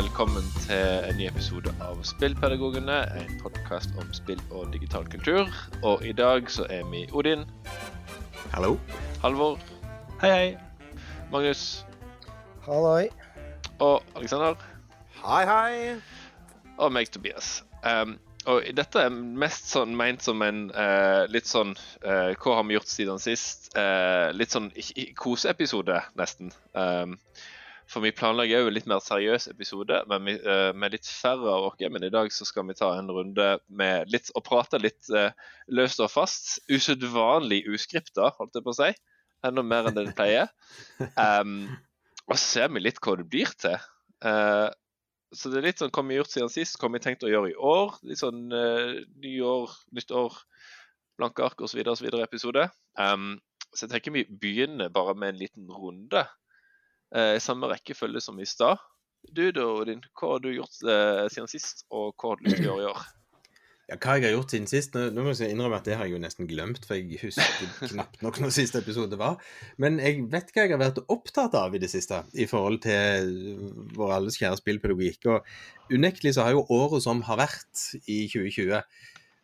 velkommen til en ny episode av Spillpedagogene. En podkast om spill og digital kultur. Og i dag så er vi Odin, Hallo. Halvor, Hei, hei. Magnus Halloi. og Aleksander. Hei, hei. Og meg, Tobias. Um, og dette er mest sånn meint som en uh, litt sånn uh, Hva har vi gjort siden sist? Uh, litt sånn koseepisode, nesten. Um, for vi planlegger en litt mer seriøs episode men vi, uh, med litt færre av oss. Men i dag så skal vi ta en runde med litt og prate litt uh, løst og fast. Usedvanlig uskripta, holdt jeg på å si. Enda mer enn det det pleier. Um, og så ser vi litt hva det blir til. Uh, så det er litt sånn hva vi har gjort siden sist, hva vi har tenkt å gjøre i år. Litt sånn uh, nyår, nytt år, blanke ark osv. osv. episode. Um, så jeg tenker vi begynner bare med en liten runde. Uh, I samme rekkefølge som i stad. Du da, Odin, hva har du gjort eh, siden sist, og hva har du lyst til å gjøre i år? Ja, hva jeg har gjort siden sist? Nå, nå må jeg innrømme at det har jeg jo nesten glemt, for jeg husker knapt nok når siste episode var. Men jeg vet hva jeg har vært opptatt av i det siste, i forhold til vår alles kjære spillpedagogikk. Og unektelig så har jo året som har vært i 2020,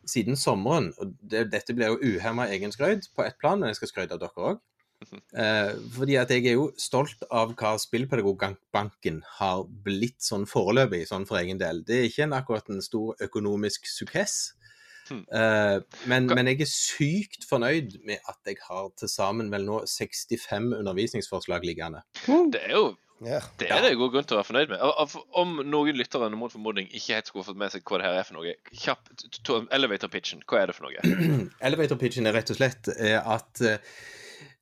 siden sommeren og det, Dette blir jo uhemma egenskrøyd på ett plan, men jeg skal skryte av dere òg. Eh, fordi at jeg er jo stolt av hva Spillpedagogbanken har blitt sånn foreløpig, sånn for egen del. Det er ikke en, akkurat en stor økonomisk suksess. Hmm. Eh, men, men jeg er sykt fornøyd med at jeg har til sammen vel nå 65 undervisningsforslag liggende. Det er jo Ja. det er det god grunn til å være fornøyd med. Om noen lyttere mot formodning ikke helt skulle fått med seg hva det her er for noe, t- elevator pitchen, hva er det for noe? Elevator pitchen er rett og slett eh, at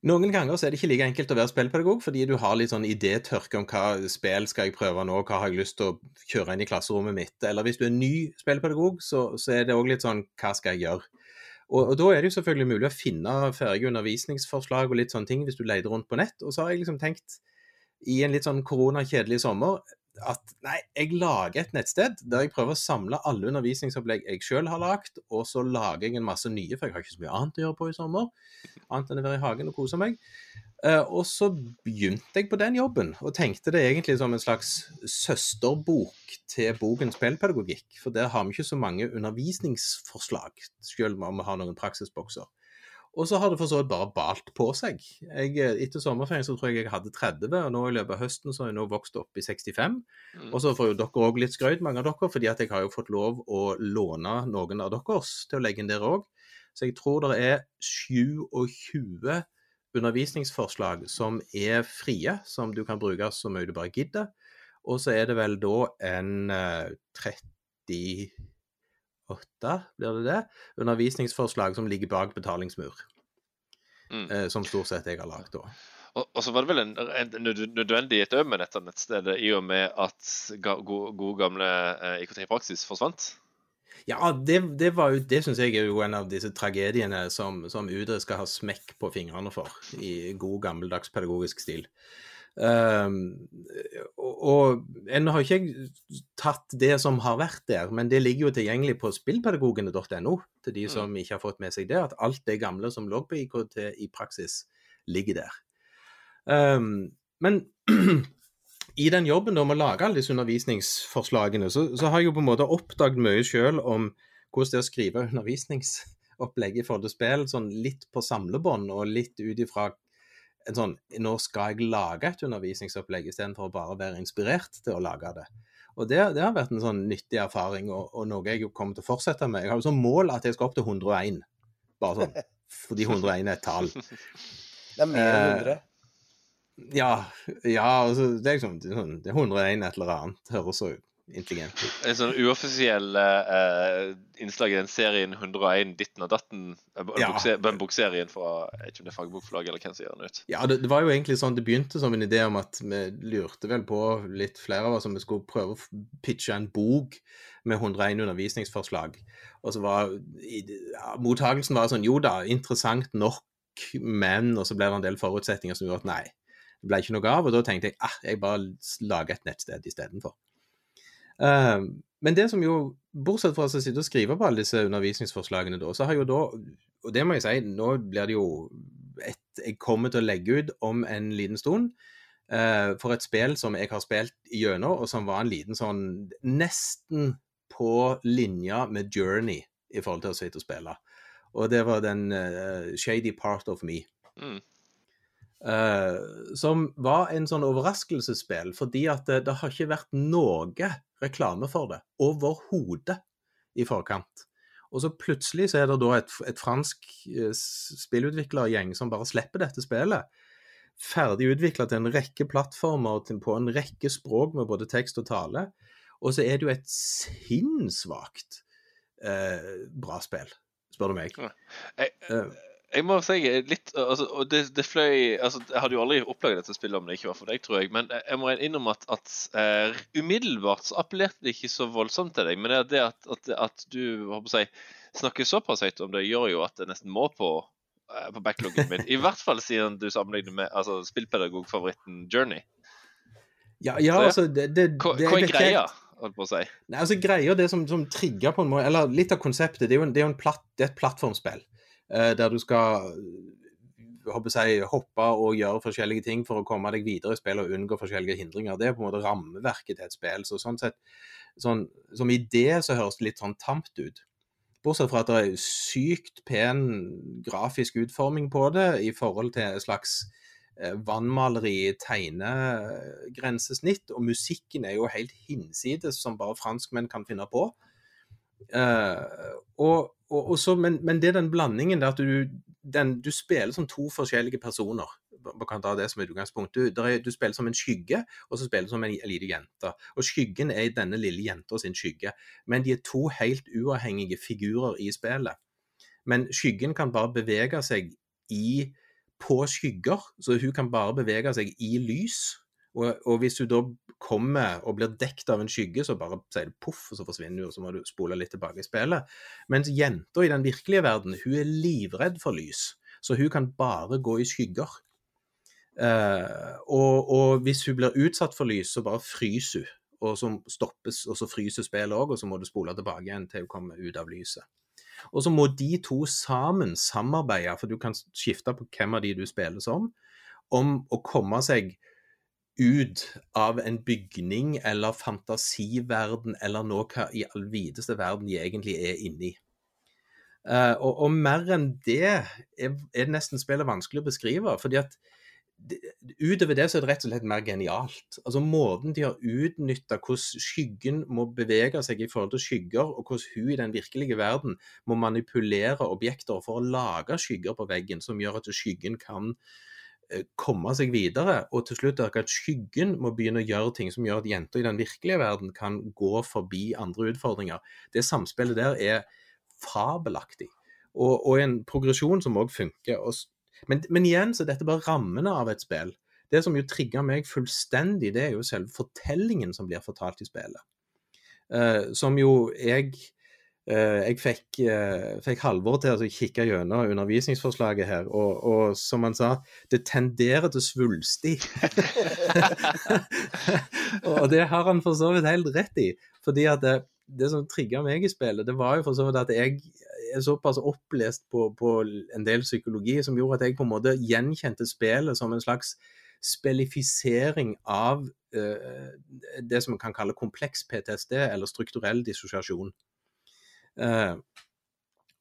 noen ganger så er det ikke like enkelt å være spillpedagog, fordi du har litt sånn idétørke om hva spill skal jeg prøve nå, hva har jeg lyst til å kjøre inn i klasserommet mitt. Eller hvis du er ny spillpedagog, så, så er det òg litt sånn hva skal jeg gjøre? Og, og da er det jo selvfølgelig mulig å finne ferdige undervisningsforslag og litt sånne ting hvis du leter rundt på nett. Og så har jeg liksom tenkt i en litt sånn koronakjedelig sommer at nei, jeg lager et nettsted der jeg prøver å samle alle undervisningsopplegg jeg sjøl har lagd, og så lager jeg en masse nye, for jeg har ikke så mye annet å gjøre på i sommer. Annet enn å være i hagen og kose meg. Eh, og så begynte jeg på den jobben, og tenkte det egentlig som en slags søsterbok til boken spillpedagogikk. For der har vi ikke så mange undervisningsforslag, selv om vi har noen praksisbokser. Og så har det for så vidt bare balt på seg. Jeg, eh, etter sommerferien så tror jeg jeg hadde 30, og nå i løpet av høsten så har jeg nå vokst opp i 65. Mm. Og så mm. får jo dere òg litt skrøyt, mange av dere, fordi at jeg har jo fått lov å låne noen av deres til å legge inn der òg. Så jeg tror det er 27 undervisningsforslag som er frie, som du kan bruke så mye du bare gidder. Og så er det vel da en eh, 30 åtte, blir det det, undervisningsforslag som ligger bak betalingsmur. Mm. Eh, som stort sett jeg har lagd da. Og, så var det vel en, en nødvendighet òg med dette nettstedet, i og med at ga, gode, gode, gamle eh, IKT-praksis forsvant? Ja, det, det, var jo, det syns jeg er jo en av disse tragediene som, som UD skal ha smekk på fingrene for, i god gammeldags pedagogisk stil. Um, og, ennå har ikke tatt det som har vært der, men det ligger jo tilgjengelig på spillpedagogene.no til de som ikke har fått med seg det, at alt det gamle som lå på IKT i praksis, ligger der. Um, men i den jobben da med å lage alle disse undervisningsforslagene, så, så har jeg jo på en måte oppdaget mye sjøl om hvordan det er å skrive undervisningsopplegg i forhold til spill, sånn litt på samlebånd og litt ut ifra en sånn Nå skal jeg lage et undervisningsopplegg istedenfor å bare være inspirert til å lage det. Og det, det har vært en sånn nyttig erfaring, og, og noe jeg kommer til å fortsette med. Jeg har jo som mål at jeg skal opp til 101, bare sånn. Fordi 101 er et tall. Det er mer enn Eh, 100. Ja, ja altså, det er liksom det er sånn, det er 101 et eller annet. Høres så intelligent ut. En sånn uoffisiell uh, innslag i den serien 101 ditten og datten. eh, Ja. Den bokserien fra ikke om det er fagbokforlaget eller hvem som gir den ut. Ja, det, det var jo egentlig sånn det begynte som en idé om at vi lurte vel på litt flere av oss om vi skulle prøve å pitche en bok med 101 undervisningsforslag. Og så var ja, mottagelsen var sånn jo da, interessant nok, men Og så ble det en del forutsetninger som gjorde at nei, det ble ikke noe av. Og da tenkte jeg ah, jeg bare lager et nettsted istedenfor. Uh, men det som jo, bortsett fra å sitte og skrive på alle disse undervisningsforslagene, da, så har jo da Og det må jeg si, nå blir det jo et jeg kommer til å legge ut om en liten stund. Uh, for et spill som jeg har spilt gjennom, og som var en liten sånn Nesten på linja med Journey i forhold til å sitte og spille. Og det var den uh, Shady Part of Me. Mm. Eh, som var en sånn overraskelsesspill, fordi at det, det har ikke vært noe reklame for det overhodet i forkant. Og så plutselig så er det da et, et fransk eh, spillutviklergjeng som bare slipper dette spillet. Ferdig utvikla til en rekke plattformer og på en rekke språk med både tekst og tale. Og så er det jo et sinnssvakt eh, bra spill, spør du meg. Jeg, Eh, jeg må si litt altså, og det, det fløy altså, Jeg hadde jo aldri opplaget dette spillet om det ikke var for deg, tror jeg. Men jeg må innrømme at, at uh, umiddelbart så appellerte det ikke så voldsomt til deg. Men det, det at, at, at du jeg, snakker såpass høyt om det, gjør jo at det nesten må på, uh, på backloggen min. I hvert fall siden du sammenligner med altså, spillpedagogfavoritten Journey. ja, ja, Så ja. altså det, det, Hva, er greia, holdt på å si? Nei, altså greia, det som, som trigger på en måte, eller litt av konseptet, det er jo, en, det er jo en platt, det er et plattformspill. Eh, der du skal jeg hoppe og gjøre forskjellige ting for å komme deg videre i spillet og unngå forskjellige hindringer. Det er på en måte rammeverket til et spill. så sånn sett, sånn, Som idé så høres det litt sånn tamt ut. Bortsett fra at det er sykt pen grafisk utforming på det i forhold til et slags eh, vannmaleri, tegnegrensesnitt, og musikken er jo helt hinsides, som bare franskmenn kan finne på. Eh, og, og, og så, men, men det er den blandingen der at du, den, du spiller som to forskjellige personer. Man kan ta det som et utgangspunkt. Du, er, du spiller som en skygge, og så spiller du som en liten jente. Og skyggen er denne lille jenta sin skygge. Men de er to helt uavhengige figurer i spillet. Men skyggen kan bare bevege seg i, på skygger, så hun kan bare bevege seg i lys. Og, og hvis du da kommer og blir dekt av en skygge, så bare sier det poff, og så forsvinner du, og så må du spole litt tilbake i spillet. Mens jenta i den virkelige verden, hun er livredd for lys, så hun kan bare gå i skygger. Eh, og, og hvis hun blir utsatt for lys, så bare fryser hun, og så stoppes, og så fryser spillet òg, og så må du spole tilbake igjen til hun kommer ut av lyset. Og så må de to sammen samarbeide, for du kan skifte på hvem av de du spiller som, om å komme seg ut av en bygning eller fantasiverden eller noe i all videste verden de egentlig er inni. Uh, og, og mer enn det er, er nesten spillet vanskelig å beskrive. fordi at Utover det så er det rett og slett mer genialt. Altså Måten de har utnytta hvordan skyggen må bevege seg i forhold til skygger, og hvordan hun i den virkelige verden må manipulere objekter for å lage skygger på veggen, som gjør at skyggen kan komme seg videre, og til slutt at skyggen må begynne å gjøre ting som gjør at jenter i den virkelige verden kan gå forbi andre utfordringer. Det samspillet der er fabelaktig, og, og en progresjon som òg funker. Men, men igjen så er dette bare rammene av et spill. Det som jo trigger meg fullstendig, det er jo selve fortellingen som blir fortalt i spillet. Uh, som jo jeg eh, Jeg fikk, uh, fikk Halvor til å kikke gjennom undervisningsforslaget her, og, og som han sa, det tenderer til svulstig. og det har han for så vidt helt rett i. fordi at det, det som trigga meg i spillet, det var jo for så vidt at jeg er såpass opplest på, på en del psykologi som gjorde at jeg på en måte gjenkjente spillet som en slags spelifisering av uh, det som man kan kalle kompleks PTSD, eller strukturell dissosiasjon. Eh,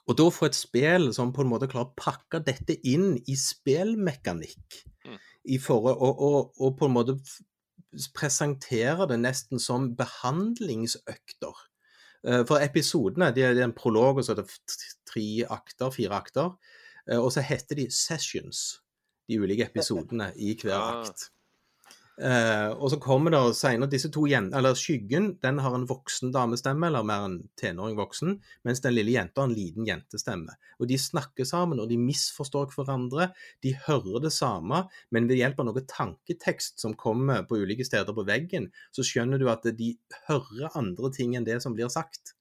og da få et spill som på en måte klarer å pakke dette inn i spillmekanikk, Mm. i forhold, og, og, og på en måte presentere det nesten som behandlingsøkter. Eh, For episodene det er det er en prolog, og så er det tre akter, fire akter. Eh, Og så heter de sessions, de ulike episodene i hver Ah. akt. Eh, og så kommer det senere disse to jentene Eller Skyggen den har en voksen damestemme, eller mer en tenåring voksen, mens den lille jenta har en liten jentestemme. Og de snakker sammen, og de misforstår hverandre. De hører det samme, men ved hjelp av noe tanketekst som kommer på ulike steder på veggen, så skjønner du at de hører andre ting enn det som blir sagt.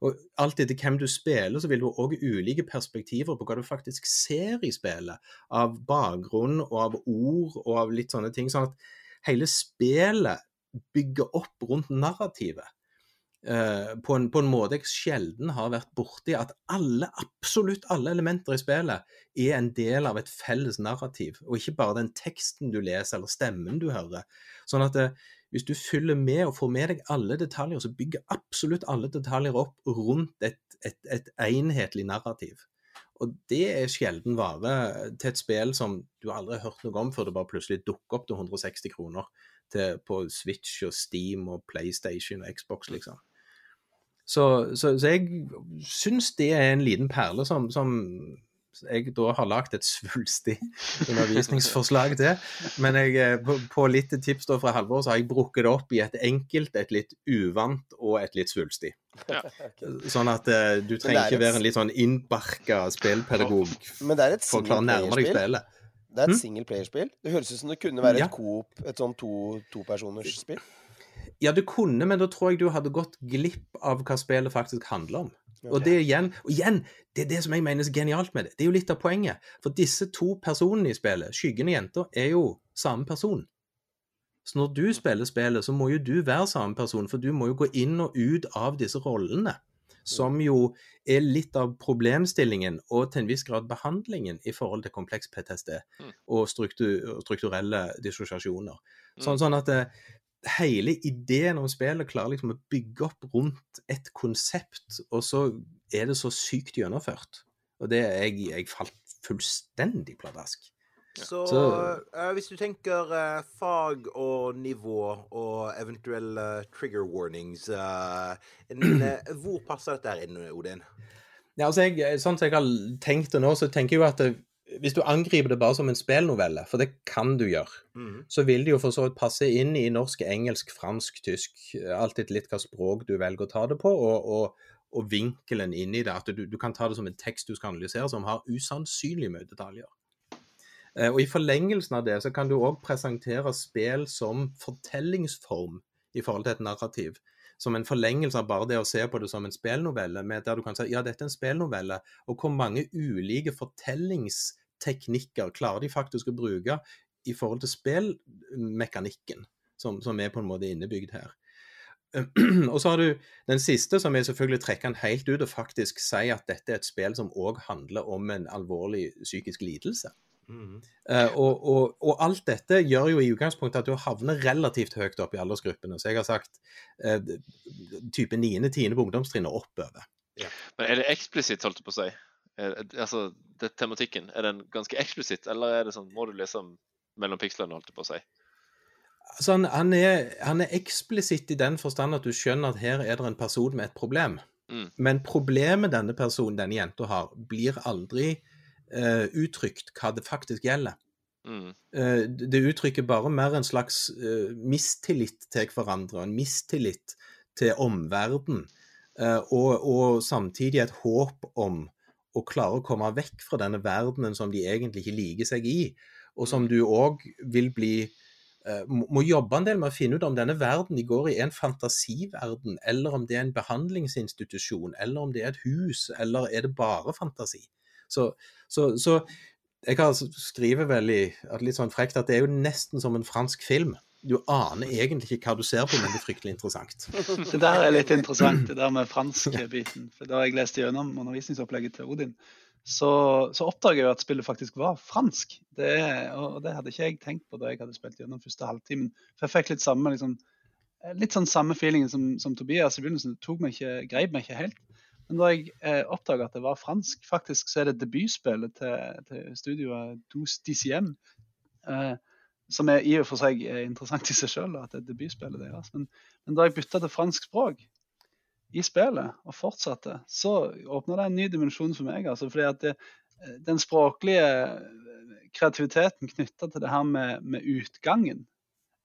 Og alt etter hvem du spiller, så vil du òg ulike perspektiver på hva du faktisk ser i spillet. Av bakgrunn og av ord og av litt sånne ting. Sånn at hele spillet bygger opp rundt narrativet. Uh, på, en, på en måte jeg sjelden har vært borti. At alle, absolutt alle elementer i spillet er en del av et felles narrativ, og ikke bare den teksten du leser eller stemmen du hører. Sånn at uh, hvis du fyller med og får med deg alle detaljer, så bygger absolutt alle detaljer opp rundt et, et, et enhetlig narrativ. Og det er sjelden vare til et spill som du aldri har hørt noe om før det bare plutselig dukker opp til 160 kroner til, på Switch og Steam og PlayStation og Xbox, liksom. Så, så, så jeg syns det er en liten perle som, som jeg da har lagd et svulstig undervisningsforslag til. Men jeg, eh, på, på litt tips da fra Halvor, så har jeg brukket det opp i et enkelt, et litt uvant og et litt svulstig. Ja. Sånn at uh, du trenger ikke være en litt sånn innbarka spillpedagog Men det er et for å klare å nærme deg spillet. Det er et Hm? singleplayerspill. Det høres ut som det kunne være Ja. et coop, et sånn to, topersoners spill. Ja, du kunne, men da tror jeg du hadde gått glipp av hva spillet faktisk handler om. Og det igjen, og igjen, det er det som jeg mener er genialt med det. Det er jo litt av poenget. For disse to personene i spillet, skyggen og jenta, er jo samme person. Så når du spiller spillet, så må jo du være samme person, for du må jo gå inn og ut av disse rollene. Som jo er litt av problemstillingen, og til en viss grad behandlingen, i forhold til kompleks PTSD Mm. og struktu- strukturelle dissosiasjoner. Sånn, Mm. sånn at eh, hele ideen om spillet klarer liksom å bygge opp rundt et konsept, og så er det så sykt gjennomført. Og det jeg, jeg falt fullstendig pladask. Så, Så- uh, hvis du tenker uh, fag og nivå og eventuelle trigger warnings uh, en, eh, Hvor passer dette inn, Odin? Ja, altså jeg, sånn som jeg har tenkt det nå, så tenker jeg jo at det, hvis du angriper det bare som en spillnovelle, for det kan du gjøre, mm. så vil det jo for så vidt passe inn i norsk, engelsk, fransk, tysk, alltid litt hva språk du velger å ta det på, og, og, og vinkelen inn i det. At du, du kan ta det som en tekst du skal analysere, som har usannsynlig mye detaljer. Eh, Og I forlengelsen av det så kan du òg presentere spill som fortellingsform i forhold til et narrativ. Som en forlengelse av bare det å se på det som en spillnovelle, med der du kan si ja, dette er en spillnovelle, og hvor mange ulike fortellingsteknikker klarer de faktisk å bruke i forhold til spillmekanikken, som, som er på en måte innebygd her. Og så har du den siste, som jeg selvfølgelig trekker den helt ut og faktisk sier at dette er et spill som òg handler om en alvorlig psykisk lidelse. Mm. Uh, og, og, og alt dette gjør jo i utgangspunktet at du havner relativt høyt opp i aldersgruppene. Så jeg har sagt uh, type 9.-10. på ungdomstrinnet oppover. Men er det eksplisitt, holdt jeg på å si? Er, altså, det, tematikken, er den ganske eksplisitt, eller er det sånn, må du lese mellom pikslene, holdt jeg på å si? Altså han, han, er, han er eksplisitt i den forstand at du skjønner at her er det en person med et problem. Mm. Men problemet denne personen, denne jenta har, blir aldri uh, uttrykt hva det faktisk gjelder. Mm. Uh, det uttrykker bare mer en slags uh, mistillit til hverandre, en mistillit til omverdenen, og, og samtidig et håp om å klare å komme vekk fra denne verdenen som de egentlig ikke liker seg i, og som du òg vil bli eh, må jobbe en del med å finne ut om denne verden de går i er en fantasiverden, eller om det er en behandlingsinstitusjon, eller om det er et hus, eller er det bare fantasi. Så, så, så jeg har skriver veldig at litt sånn frekt at det er jo nesten som en fransk film. Du aner egentlig ikke hva du ser på, men det er fryktelig interessant. Det der er litt interessant, det der med fransk-biten. For Da jeg leste gjennom undervisningsopplegget til Odin, så, så oppdaga jeg at spillet faktisk var fransk. Det, og det hadde ikke jeg tenkt på da jeg hadde spilt gjennom første halvtimen. For jeg fikk litt samme liksom, litt sånn samme feelingen som, som Tobias i begynnelsen. Det tok meg ikke, greip meg ikke helt. Men da jeg eh, oppdaga at det var fransk, faktisk så er det debutspillet til, til studioet Douce Diciem. Eh, som er i og for seg er interessant i seg sjøl, at det er debutspillet deres. Men, men da jeg bytta til fransk språk i spillet, og fortsatte, så åpna det en ny dimensjon for meg. altså, fordi at det, Den språklige kreativiteten knytta til det her med, med utgangen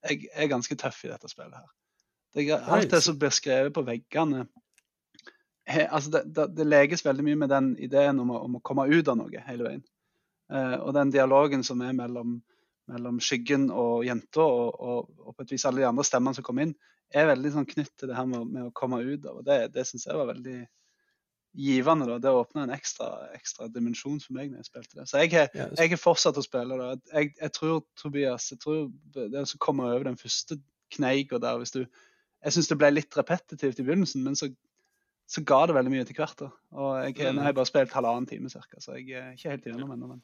jeg er ganske tøff i dette spillet. her. Det, alt det som blir skrevet på veggene he, altså det, det, det, leges veldig mye med den ideen om å, om å komme ut av noe hele veien. Uh, og den dialogen som er mellom, mellom skyggen og jenta, og, og, og, på et vis alle de andre stemmene som kom inn, er veldig sånn knytt til det her med, med å komme ut av. og Det, det syns jeg var veldig givende. da, Det åpna en ekstra, ekstra, dimensjon for meg når jeg spilte det. Så jeg har, jeg har fortsatt å spille det. Jeg, jeg, tror, Tobias, jeg tror det å komme over den første kneika der hvis du jeg syns det ble litt repetitivt i begynnelsen, men så, så ga det veldig mye etter hvert. da. Og jeg. Nå har jeg bare spilt halvannen time cirka, så jeg er ikke helt igjennom ennå. Men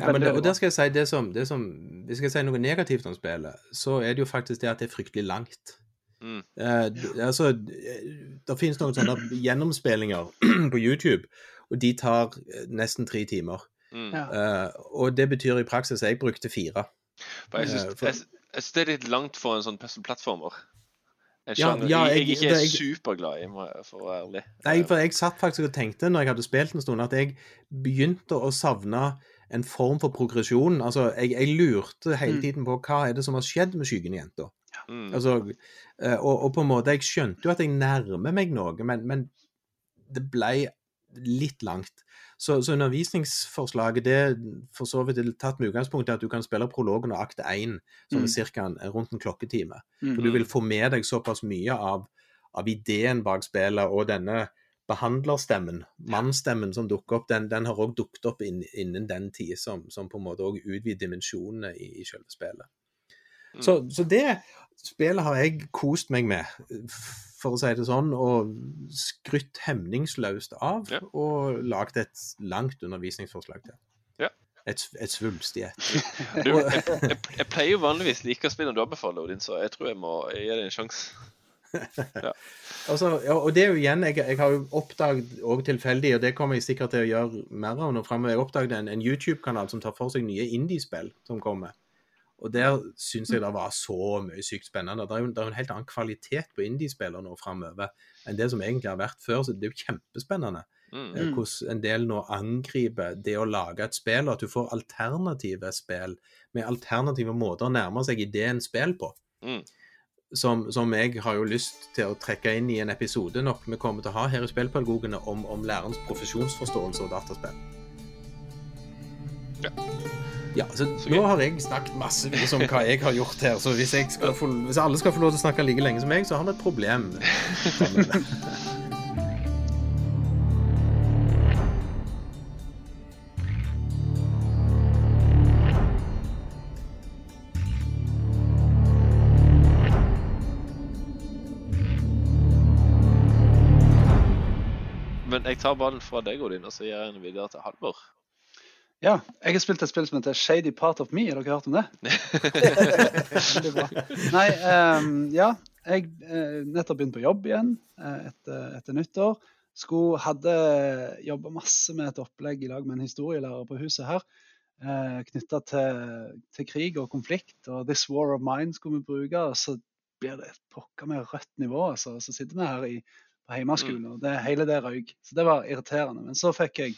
Ja, men det, og der skal jeg si det som, det som Hvis jeg skal si noe negativt om spillet, så er det jo faktisk det at det er fryktelig langt. Mm. Eh, altså, det finnes noen sånne gjennomspillinger på YouTube, og de tar eh, nesten tre timer. Mm. Eh, og det betyr i praksis at jeg brukte fire. For jeg Eh, syns for- jeg, jeg synes det er litt langt for en sånn puzzle-plattformer. En Ja, sjanger ja, jeg, jeg- jeg ikke er superglad i, for å være ærlig. Nei, for jeg satt faktisk og tenkte når jeg hadde spilt en stund, at jeg begynte å savne en form for progresjon. Altså, jeg, jeg lurte hele Mm. tiden på hva er det som har skjedd med skyggende jenter. Mm. Altså, eh, og, og på en måte, jeg skjønte jo at jeg nærmer meg noe, men, men det ble litt langt. Så, så undervisningsforslaget det for så vidt er tatt med utgangspunkt i at du kan spille prologen og akt 1, som Mm. er cirka en, rundt en klokketime. For du vil få med deg såpass mye av, av ideen bak spillet, og denne behandlerstemmen, mannsstemmen som dukker opp, den, den har òg dukket opp inn, innen den tid, som, som på en måte òg utvider dimensjonene i, i selve spillet. Mm. Så, så det spillet har jeg kost meg med, for å si det sånn, og skrytt hemningsløst av, Ja. og lagd et langt undervisningsforslag til. Ja. Et, et svulstig et. Jeg, jeg, jeg pleier jo vanligvis like å spille når du anbefaler, Odin, så jeg tror jeg må gi deg en sjanse. Altså, ja, og det er jo igjen, jeg, jeg har jo oppdaget og tilfeldig, og det kommer jeg sikkert til å gjøre mer av nå framover, jeg oppdaget en, en YouTube-kanal som tar for seg nye indie-spill som kommer. Og der syns jeg det var så mye sykt spennende. Det er jo, det er en helt annen kvalitet på indie-spiller nå fremover enn det som egentlig har vært før, så det er jo kjempespennende. Mm. eh, Hvordan en del nå angriper det å lage et spill, og at du får alternative spill med alternative måter å nærme seg ideen spill på Mm. Som, som jeg har jo lyst til å trekke inn i en episode nok vi kommer til å ha her i Spillpedagogene om, om lærerens profesjonsforståelse og dataspill. Ja. Ja, så, Så Nå har jeg snakket massevis om hva jeg har gjort her, så hvis, få, hvis alle skal få lov til å snakke like lenge som meg, så har vi et problem. tar ballen fra deg, Odin, og så gir jeg den videre til Halvor. Ja, jeg har spilt et spill som heter Shady Part of Me. Har dere hørt om det? Veldig bra. Nei, um, ja. Jeg uh, nettopp begynt på jobb igjen eh, etter, etter nyttår. Skulle, hadde jobba masse med et opplegg i lag med en historielærer på huset her. Uh, Knytta til, til krig og konflikt. Og This War of Mine skulle vi bruke. Og så blir det et pokker med rødt nivå. Altså. Så sitter vi her i, på hjemmeskolen, og det, hele det røyk. Så det var irriterende. Men så fikk jeg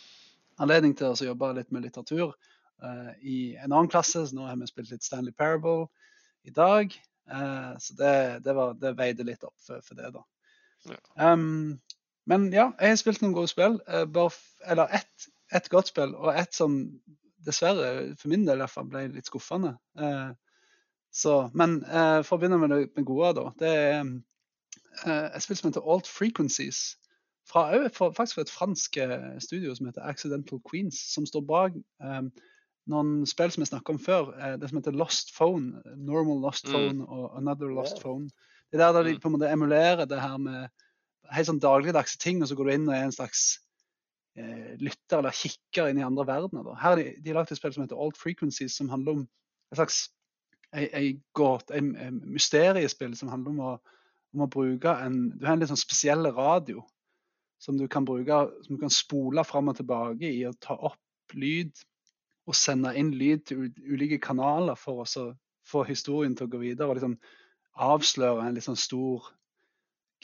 anledning til å jobbe litt med litteratur uh, i en annen klasse. Så nå har vi spilt litt Stanley Parable i dag. Uh, så det, det, var, det veide litt opp for, for det, da. Ja. Um, men ja, jeg har spilt noen gode spill. Uh, eller ett et godt spill, og ett som dessverre, for min del i hvert fall, ble litt skuffende. Så, men for å begynne med det med gode, da. Det er et spill som heter Alt Frequencies fra, faktisk fra et fransk eh, studio som heter Accidental Queens, som står bak um, noen spill som jeg snakket om før. Eh, det som heter Lost Phone, Normal Lost Mm. Phone og Another Lost yeah. Phone. Det er der der de Mm. på en måte emulerer det her med helt sånn dagligdagse ting, og så går du inn og er en slags eh, lytter eller kikker inn i andre verdener. Da. Her har de, de lagd et spill som heter Alt Frequencies, som handler om et slags ei, ei gåt, ei, ei mysteriespill som handler om å, om å bruke en Du har en litt sånn spesiell radio som du kan bruke, som du kan spole fram og tilbake i å ta opp lyd og sende inn lyd til ulike kanaler for å få historien til å gå videre og liksom avsløre en litt sånn stor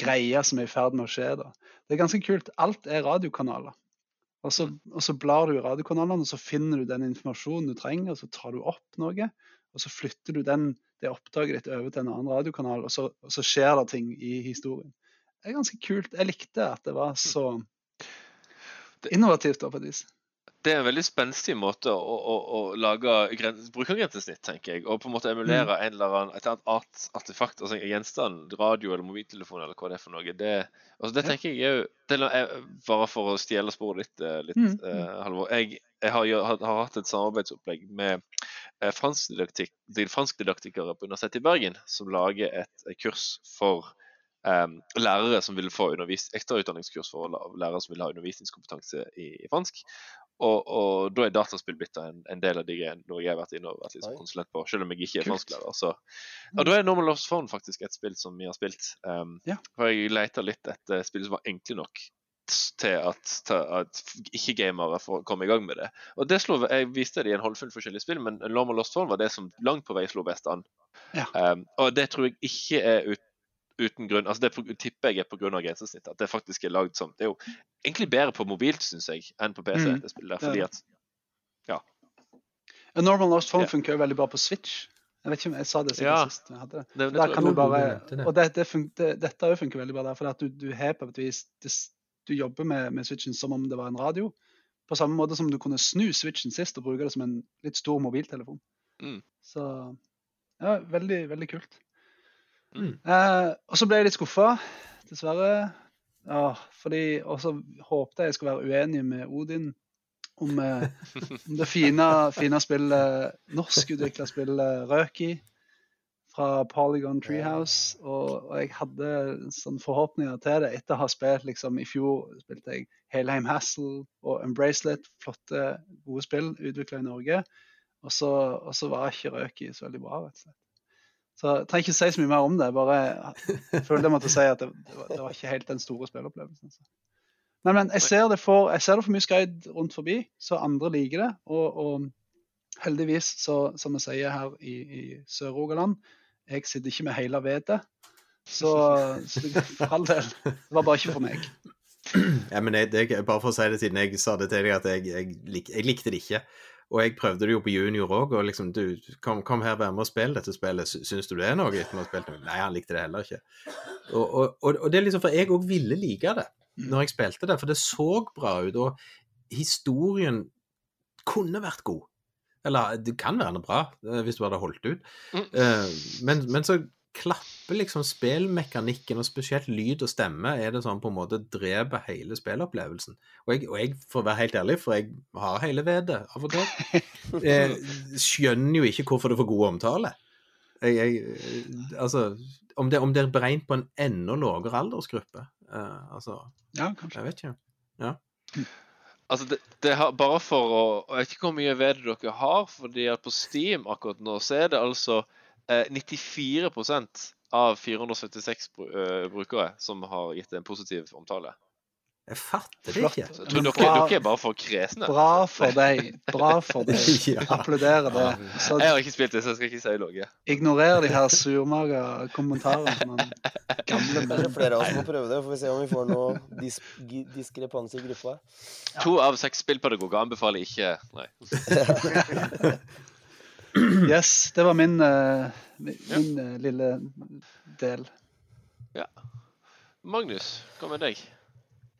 greie som er i ferd med å skje. da. Det er ganske kult. Alt er radiokanaler. Og så, og så blar du i radiokanalene, og så finner du den informasjonen du trenger, og så tar du opp noe. Og så flytter du den, det oppdraget ditt over til en annen radiokanal, og så, og så skjer det ting i historien. Det er ganske kult. Jeg likte at det var så innovativt. da på et vis. Det er en veldig spenstig måte å, å, å lage gren brukergrensesnitt, tenker jeg. Og på en måte emulere en eller annen, et annet art, artefakt, altså en gjenstand, radio eller mobiltelefon eller hva det er for noe. Det, altså det tenker jeg jo er, er- Bare for å stjele sporet ditt, eh, litt, Mm, mm. eh, Halvor. Jeg, jeg har, har, har hatt et samarbeidsopplegg med eh, franskdidaktikere på Universitetet i Bergen, som lager et, kurs for um, lærere som vil få undervis ekstrautdanningskurs for lærere som vil ha undervisningskompetanse i, i fransk. Og, og da er dataspill blitt en, en del av de greiene når jeg har vært inne og vært sånn konsulent på, selv om jeg ikke er fransklærer. Så. Og da er Normal Lost Phone faktisk et spill som vi har spilt. Um, Ja. For jeg leter litt etter spill som var enkle nok til at, til at ikke-gamere får komme i gang med det. Og det slo, Jeg viste det i en håndfull forskjellige spill, men Normal Lost Phone var det som langt på vei slo best an. Ja. Um, og det tror jeg ikke er ut, uten grunn. altså Det tipper jeg er pga. grensesnittet. At det faktisk er lagd som Det er jo egentlig bedre på mobilt, syns jeg, enn på PC. Mm, det spillet der, fordi at, ja. A Normal Lost Phone yeah. funker jo veldig bra på Switch. Jeg vet ikke om jeg sa det Ja. sist. vi hadde det. det, det Der kan du bare, og det, det fun, det, Dette funker veldig bra der, for at du, du har på et vis det- Du jobber med, med switchen som om det var en radio. På samme måte som du kunne snu switchen sist og bruke det som en litt stor mobiltelefon. Mm. Så ja, veldig, veldig kult. Mm. Eh, og så ble jeg litt skuffa, dessverre. Ja, fordi Og så håpte jeg jeg skulle være uenig med Odin om, eh, om det fine, fine spillet, norskutvikla spillet Røki fra Polygon Treehouse. Og, og jeg hadde sånn forhåpninger til det etter å ha spilt liksom I fjor spilte jeg Helheim Hassel og Embracelet. Flotte, gode spill utvikla i Norge. Og så, og så var ikke Røki så veldig bra, rett og slett. Så jeg trenger ikke si så mye mer om det. Bare jeg følte jeg måtte si at det, det, var, det var ikke helt den store spilleopplevelsen. Så. Men, men jeg ser det for, jeg ser det for mye skreid rundt forbi, så andre liker det. Og, og heldigvis, så, som vi sier her i, i Sør-Rogaland, jeg sitter ikke med hele vedet. Så, så for all del, det var bare ikke for meg. Ja, men jeg, det, bare for å si det siden jeg sa det til deg, at jeg, jeg, lik, jeg likte det ikke. Og jeg prøvde det jo på junior òg, og liksom du, kom, kom her, vær med og spill dette spillet. Sy- Syns du det er noe etter å ha spilt det? Nei, han likte det heller ikke. Og, og, og, og det er liksom, for jeg òg ville like det når jeg spilte det, for det så bra ut, og historien kunne vært god. Eller det kan være noe bra, eh, hvis du hadde holdt ut. Mm. Eh, men, men så klapper liksom spillmekanikken, og spesielt lyd og stemme, er det sånn på en måte dreper hele spillopplevelsen. Og jeg, og jeg får være helt ærlig, for jeg har hele vedet av og til, eh, skjønner jo ikke hvorfor det får god omtale. Jeg, jeg, altså, om det, om det er beregnet på en enda lavere aldersgruppe, eh, altså, Ja, kanskje. jeg vet ikke. Altså, det, det har, bare for å Jeg vet ikke hvor mye ved det dere har, fordi at på Steam akkurat nå så er det altså eh, 94% av 476 bru eh, brukere som har gitt en positiv omtale. Jeg fatter det ikke. Så dere, bra- dere er bare for kresne. Bra for deg. Bra for deg. Ja. Applauderer det. Så Jeg har ikke spilt det, så jeg skal ikke si noe. ignorer de her surmaga kommentarene som gamle menn. flere av oss må prøve det, får vi se om vi får noe dis diskrepans i gruppa. To av seks spillpedagoger anbefaler ikke Nei. Yes, det var min, eh, min, min eh, lille del. Magnus, hva med deg?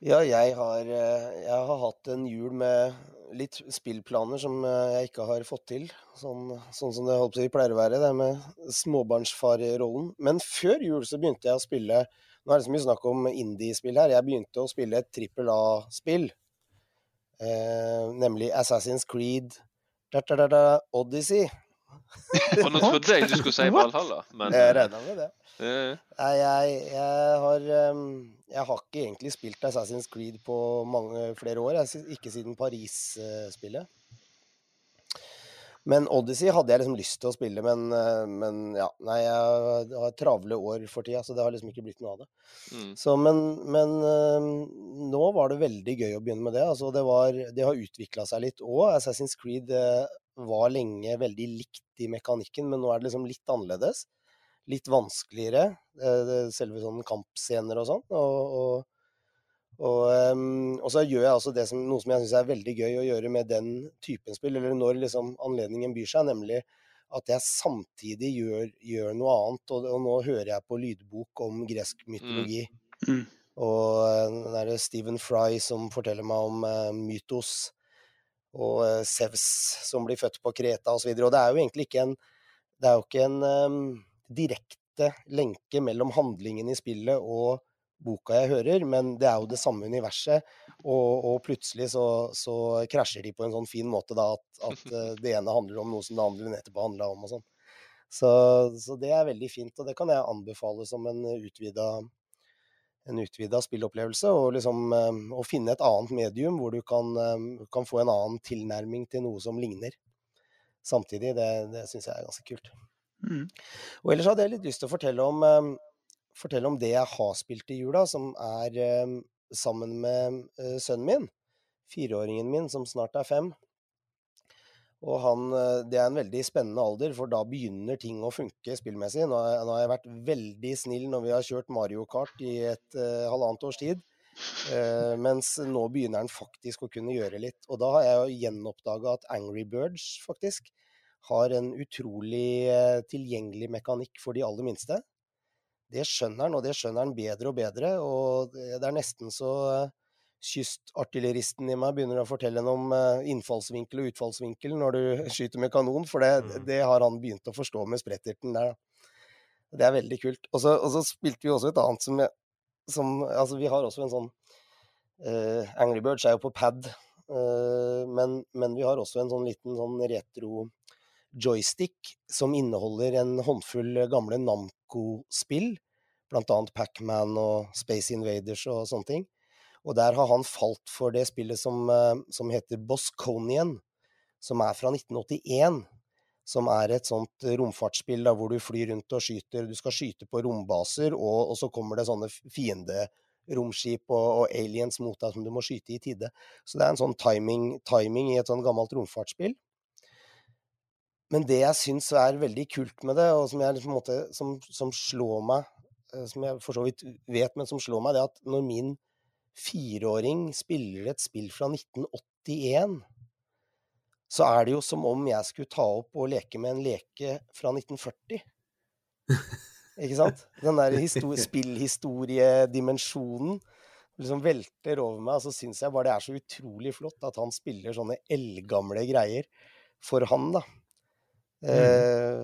Ja, jeg har, eh, jeg har hatt en jul med litt spillplaner som eh, jeg ikke har fått til. Sånn, sånn som det å si pleier å være, det med småbarnsfarrollen. Men før jul så begynte jeg å spille Nå er det så mye snakk om indie-spill her. Jeg begynte å spille et trippel A-spill. Eh, nemlig Assassin's Creed da, da, da, Odyssey. Og nå trodde jeg du skulle si? Valhalla, men Jeg regna med det. eh, Nei, jeg, jeg har Jeg har ikke egentlig spilt Assassin's Creed på mange flere år. Jeg, ikke siden Paris-spillet. Men Odyssey hadde jeg liksom lyst til å spille, men, eh, men ja. Nei, jeg har travle år for tida, så det har liksom ikke blitt noe av det. mm. Så, men men nå var det veldig gøy å begynne med det. Altså, det, var, det har utvikla seg litt òg. Assassin's Creed eh, var lenge veldig likt i mekanikken, men nå er det liksom litt annerledes. Litt vanskeligere, eh, det- selve sånn kampscener og sånn. Og, og, og, ehm, og så gjør jeg altså det som, noe som jeg syns er veldig gøy å gjøre med den typen spill, eller når liksom anledningen byr seg, nemlig at jeg samtidig gjør, gjør noe annet. Og, nå hører jeg på lydbok om gresk mytologi. Mm. Og eh, den derre Stephen Fry som forteller meg om uh, mytos. Og eh, Sevs som blir født på Kreta osv. Og, så og det er jo egentlig ikke en Det er jo ikke en um, direkte lenke mellom handlingen i spillet og boka jeg hører, men det er jo det samme universet. Og, og plutselig så, så krasjer de på en sånn fin måte da at, at eh, det ene handler om noe som det andre etterpå handla om og sånn. Så, så det er veldig fint, og det kan jeg anbefale som en utvida en utvida spillopplevelse. Og liksom eh, å finne et annet medium hvor du kan, eh, kan få en annen tilnærming til noe som ligner. Samtidig, det, det syns jeg er ganske kult. Mm. Og ellers hadde jeg litt lyst til å fortelle om, eh, fortelle om det jeg har spilt i jula, som er sammen med sønnen min. Fireåringen min, som snart er fem. Og han, eh, det er en veldig spennende alder, for da begynner ting å funke spillmessig. Nå nå har jeg vært veldig snill når vi har kjørt Mario Kart i et uh, halvannet års tid. Uh, mens nå begynner han faktisk å kunne gjøre litt. Og da har jeg jo gjenoppdaga at Angry Birds faktisk har en utrolig uh, tilgjengelig mekanikk for de aller minste. Det skjønner han, og det skjønner han bedre og bedre. Og det er nesten så eh, kystartilleristen i meg begynner å fortelle henne om eh, innfallsvinkel og utfallsvinkel når du skyter med kanon, for det, Mm. det har han begynt å forstå med spretterten der. Det er veldig kult. Og så, og så spilte vi også et annet som, som Altså, vi har også en sånn uh, Angry Birds er jo på pad, uh, men, men vi har også en sånn liten sånn retro joystick som inneholder en håndfull gamle Namco-spill, blant annet Pac-Man og Space Invaders og sånne ting. Og der har han falt for det spillet som, eh, som heter Bosconian, som er fra 1981. Som er et sånt romfartsspill da, hvor du flyr rundt og skyter. Du skal skyte på rombaser, og, og så kommer det sånne fienderomskip og, og aliens mot deg som du må skyte i tide. Så det er en sånn timing, timing i et sånn gammelt romfartsspill. Men det jeg syns er veldig kult med det, og som, jeg, en måte, som, som slår meg, eh, som jeg for så vidt vet, men som slår meg, det er at når min fireåring spiller et spill fra 1981, så er det jo som om jeg skulle ta opp og leke med en leke fra 1940. Ikke sant? Den der histo- spillhistoriedimensjonen liksom velter over meg, og så syns jeg bare det er så utrolig flott at han spiller sånne eldgamle greier for han, da. Eh,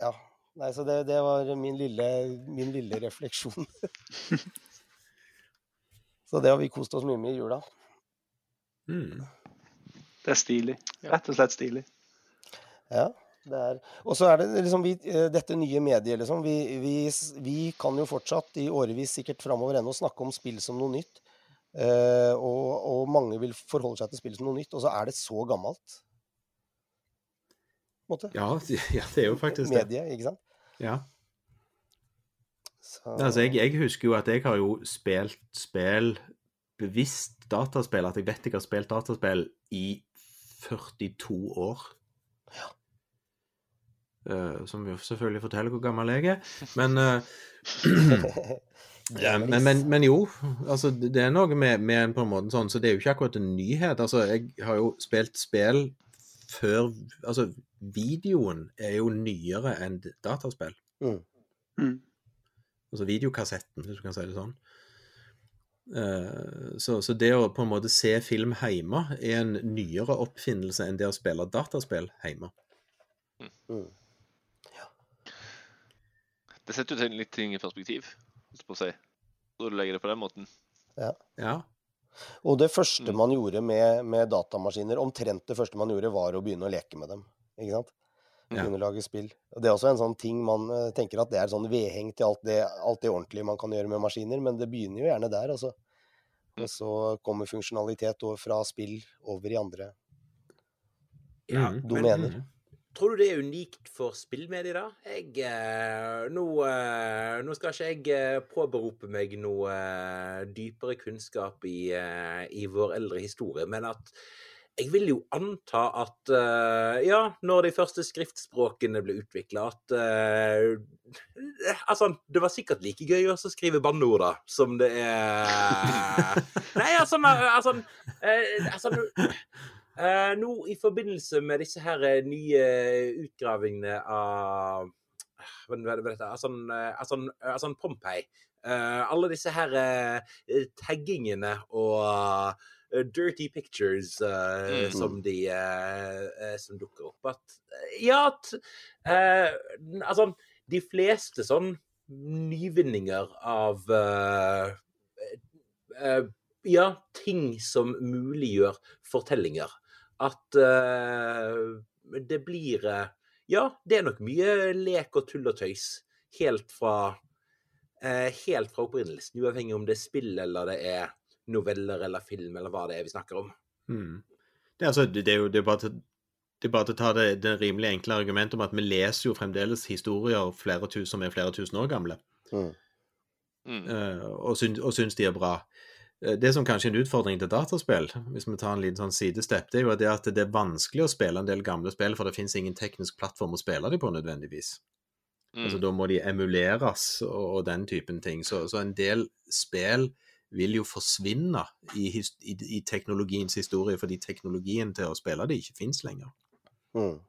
ja. Nei, så det, det var min lille, min lille refleksjon. så det har vi kost oss mye med i jula. Mm. Det er stilig. Rett og slett stilig. Ja, det er Og så er det liksom vi, eh, dette nye mediet, liksom. Vi, vi, vi kan jo fortsatt i årevis sikkert framover ennå snakke om spill som noe nytt. Uh, og, og mange vil forholde seg til spill som noe nytt, og så er det så gammelt. Måte. Ja, ja, det er jo faktisk det. Mediet, ikke sant? Ja. Så, Altså, jeg, jeg husker jo at jeg har jo spilt spill, bevisst dataspill, at jeg vet jeg har spilt dataspill i 42 år. Eh, som jo selvfølgelig forteller hvor gammel jeg er. Men, uh, ja, men, men, men jo, altså det det er noe med, med en på en måte sånn, så det er jo ikke akkurat en nyhet. Altså, jeg har jo spilt spill før Altså, videoen er jo nyere enn dataspill. Mm. Mm. Altså videokassetten, hvis du kan si det sånn. Eh, så, så det å på en måte se film hjemme er en nyere oppfinnelse enn det å spille dataspill hjemme. Mm. Det setter jo ting- litt ting i perspektiv, holdt på å si. Når du legger det på den måten. Ja. Og det første Mm. man gjorde med, med datamaskiner, omtrent det første man gjorde, var å begynne å leke med dem. Ikke sant? Ja. kunne lage spill. Og det er også en sånn ting man eh, tenker at det er sånn vedheng til alt det, alt det ordentlige man kan gjøre med maskiner, men det begynner jo gjerne der, altså. Mm. Og så kommer funksjonalitet fra spill over i andre Ja, domener. men tror du det er unikt for spillmedier, da? Jeg eh, nå, eh, nå skal ikke jeg påberope meg noe dypere kunnskap i, i vår eldre historie, men at jeg vil jo anta at uh, ja, når de første skriftspråkene ble utvikla, at uh, Altså, det var sikkert like gøy å skrive banneord, da, som det er Nei, altså, altså, uh, altså eh, Nå i forbindelse med disse her eh, nye utgravingene av hva er det-? Altså, eh, altså, altså Pompeii. Eh, alle disse her eh, taggingene og eh, dirty pictures eh, Mm. som de eh, eh, som dukker opp. At eh, ja, at eh, Altså, de fleste sånn nyvinninger av eh, eh, Ja, ting som muliggjør fortellinger. At eh, det blir eh, Ja, det er nok mye lek og tull og tøys. Helt fra eh, helt fra opprinnelsen, uavhengig om det er spill eller det er noveller eller film eller hva det er vi snakker om. Mm. Det, altså, det, er jo det er bare til, det er bare til å ta det, det rimelig enkle argumentet om at vi leser jo fremdeles historier flere tusen, som er flere tusen år gamle, Mm. Mm. eh, og, syns, og syns de er bra. Uh, Det som kanskje er en utfordring til dataspill, hvis vi tar en liten sånn sidestep, det er jo det at det er vanskelig å spille en del gamle spill, for det finnes ingen teknisk plattform å spille dem på nødvendigvis. Mm. Altså, da må de emuleres og, og den typen ting. Så, så en del spill vil jo forsvinne i, i, i teknologiens historie, fordi teknologien til å spille det ikke fins lenger. Mm.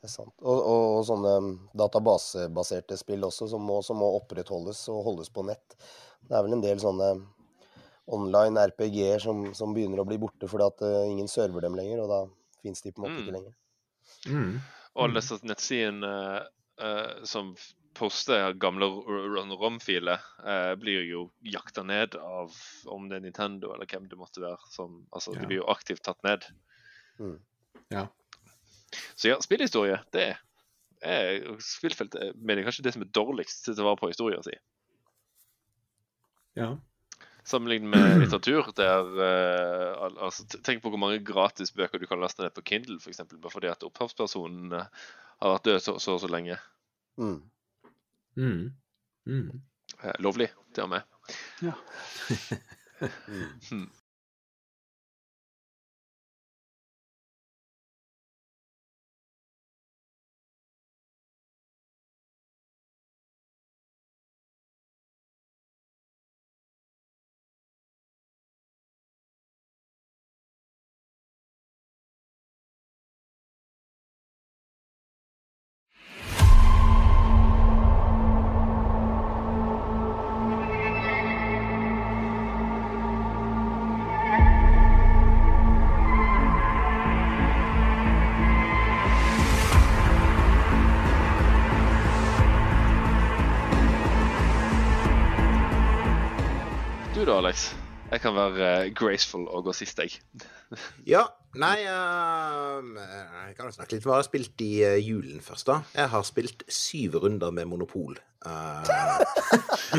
Det er sant. Og, og, og sånne databasebaserte spill også, som må, som må opprettholdes og holdes på nett. Det er vel en del sånne online RPG-er som, som begynner å bli borte fordi at uh, ingen server dem lenger, og da fins de på en måte Mm. ikke lenger. Mm. Og alle disse nettsidene uh, som poster gamle ROM-filer, eh, blir jo jakta ned av om det er Nintendo eller hvem det måtte være. Som, altså, Ja. De blir jo aktivt tatt ned. Mm. Ja. Så ja, spillhistorie, det er spillfeltet er- mener jeg kanskje det som er dårligst til å vare på historien si. Ja. Sammenlignet med litteratur, der uh, al altså, Tenk på hvor mange gratis bøker du kan laste ned på Kindle, f.eks. Bare fordi at opphavspersonen eh, har vært død så så, og så lenge. Mm. Mm. Mm. Eh, lovlig, til og med. Ja. Mm. Kan være eh, graceful og gå sist, jeg. Ja, nei ehm, Jeg kan jo snakke litt hva jeg har spilt i eh, julen først, da. Jeg har spilt syv runder med Monopol uh,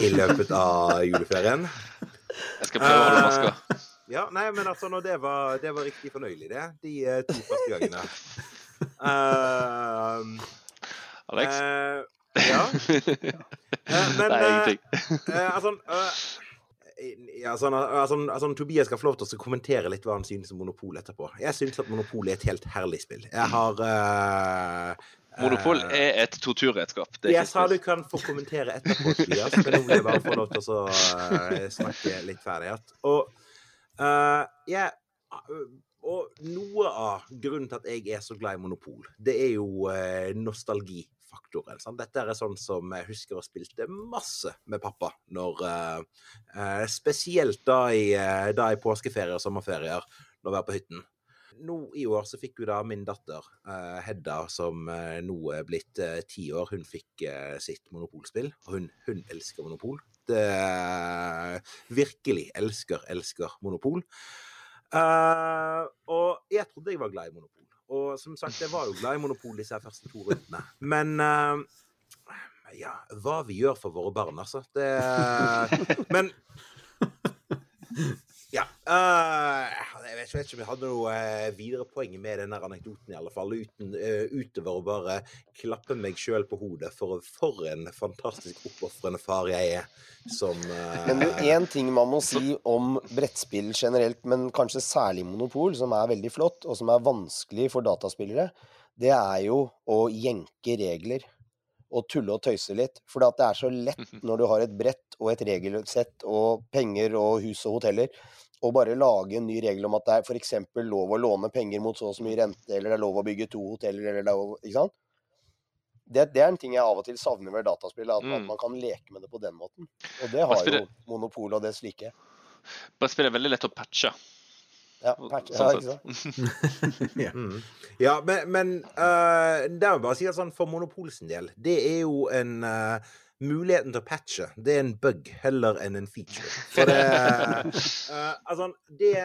i løpet av juleferien. Jeg skal prøve å holde maska. Ja, nei, men altså, det var, det var riktig fornøyelig, det. De eh, to første gangene. Uh, Alex? Uh, ja. Uh, men Nei, eh, ingenting. Eh, altså, eh, ja, sånn, sånn, sånn, Tobias skal få lov til å kommentere litt hva han synes om Monopol etterpå. Jeg synes at Monopol er et helt herlig spill. Jeg har uh, Monopol eh, er et torturredskap. Det Jeg sa du kan få kommentere etterpå, Tobias. Men nå vil jeg bare få lov til å uh, snakke litt ferdig. Og, uh, jeg, og noe av grunnen til at jeg er så glad i Monopol, det er jo eh, nostalgifaktoren. Sant? Dette er sånn som jeg husker å spilte masse med pappa. Når, eh, eh, spesielt da i, da i påskeferier og sommerferier, når vi er på hytten. Nå i år så fikk jo da min datter Hedda, som nå er blitt ti år, hun fikk sitt monopolspill. Og hun, hun elsker monopol. Det virkelig elsker, elsker monopol. Eh, og jeg trodde jeg var glad i monopol. Og som sagt, jeg var jo glad i monopol disse første to rundene. Men uh, ja, hva vi gjør for våre barn, altså. Det Men ja. Uh, jeg, vet, ikke- vet ikke om jeg hadde noe eh, videre poeng med denne anekdoten, i alle fall. Uten, uh, utover å bare klappe meg sjøl på hodet for, for en fantastisk oppofrende far jeg er. Som uh, Men du, én ting man må si om brettspill generelt, men kanskje særlig Monopol, som er veldig flott, og som er vanskelig for dataspillere, det er jo å jenke regler og tulle og tøyse litt. For det er så lett når du har et brett og et regelsett og penger og hus og hoteller, å bare lage en ny regel om at det er f.eks. lov å låne penger mot så og så mye rente, eller det er lov å bygge to hoteller, eller det er lov Ikke sant? Det, det er en ting jeg av og til savner ved dataspill, at, at Mm. man kan leke med det på den måten. Og det har jo Monopol og det like. Brettspill er veldig lett å patche. Ja, patch, ja, Sånn ikke sant? ja. Mm. Ja, men, men uh, det er jo bare å si at sånn for Monopol sin del, det er jo en eh, Muligheten til å patche, det er en bug heller enn en feature. For det uh, Altså, det